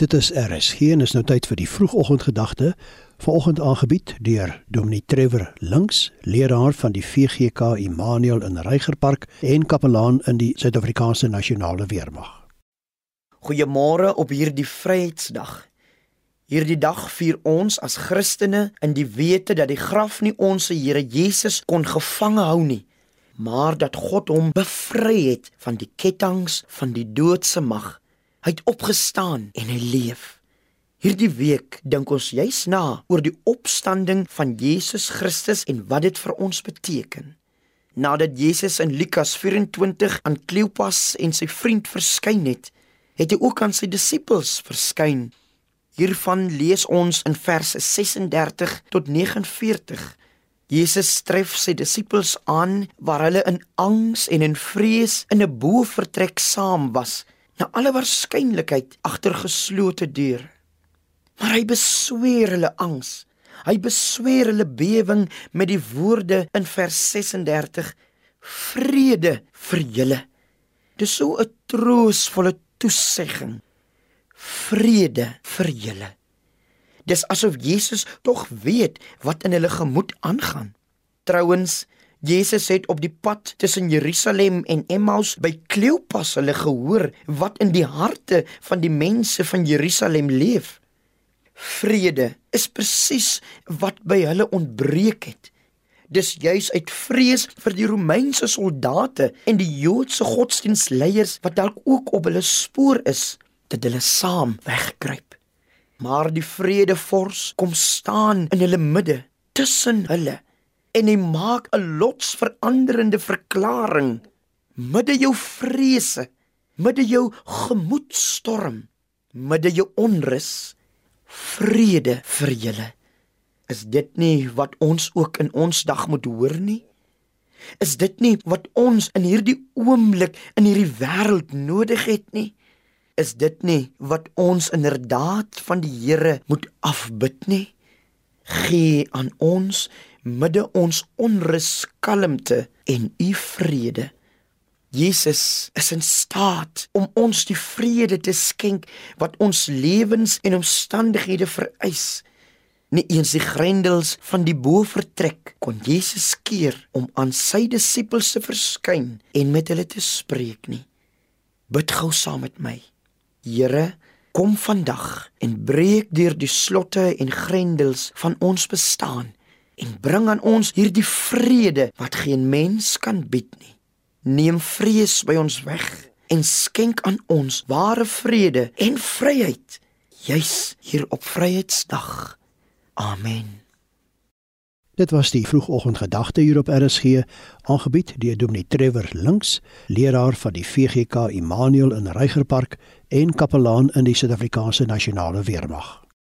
Dit is RSG en is nou tyd vir die vroegoggendgedagte. Vanoggend aangebied deur Dominee Trevor Links, leraar van die VGK Immanuel in Reigerpark en kapelaan in die Suid-Afrikaanse Nasionale Weermag. Goeiemôre op hierdie Vryheidsdag. Hierdie dag vier ons as Christene in die wete dat die graf nie ons Here Jesus kon gevange hou nie, maar dat God hom bevry het van die ketTINGS van die doodse mag Hy het opgestaan en hy leef. Hierdie week dink ons juis na oor die opstanding van Jesus Christus en wat dit vir ons beteken. Nadat Jesus in Lukas 24 aan Kleopas en sy vriend verskyn het, het hy ook aan sy disippels verskyn. Hiervan lees ons in verse 36 tot 49. Jesus tref sy disippels aan waar hulle in angs en in vrees in 'n boefretrek saam was na alle waarskynlikheid agter geslote deure. Maar hy besweer hulle angs. Hy besweer hulle bewering met die woorde in vers 36: Vrede vir julle. Dis so 'n troostvolle toesegging. Vrede vir julle. Dis asof Jesus tog weet wat in hulle gemoed aangaan. Trouwens, Jesus het op die pad tussen Jerusalem en Emmaus by Kleopas hulle gehoor wat in die harte van die mense van Jerusalem leef. Vrede is presies wat by hulle ontbreek het. Dis juis uit vrees vir die Romeinse soldate en die Joodse godsdienstleiers wat dalk ook op hulle spoor is, dat hulle saam wegkruip. Maar die vredevors kom staan in hulle midde tussen hulle en hy maak 'n lotsveranderende verklaring midde jou vrese, midde jou gemoedstorm, midde jou onrus, vrede vir julle. Is dit nie wat ons ook in ons dag moet hoor nie? Is dit nie wat ons in hierdie oomblik in hierdie wêreld nodig het nie? Is dit nie wat ons inderdaad van die Here moet afbid nie? Gee aan ons midde ons onrus kalmte en u vrede. Jesus is in staat om ons die vrede te skenk wat ons lewens en omstandighede vereis. Nie eens die grendels van die boefretrek kon Jesus keer om aan sy disippels te verskyn en met hulle te spreek nie. Bid gou saam met my. Here, kom vandag en breek deur die slotte en grendels van ons bestaan en bring aan ons hierdie vrede wat geen mens kan bied nie. Neem vrees by ons weg en skenk aan ons ware vrede en vryheid juis hier op Vryheidsdag. Amen. Dit was die vroegoggendgedagte hier op RSG, aangebied deur Dominee Trevor Links, leraar van die VGK Immanuel in Reigerpark en kapelaan in die Suid-Afrikaanse Nasionale Weermag.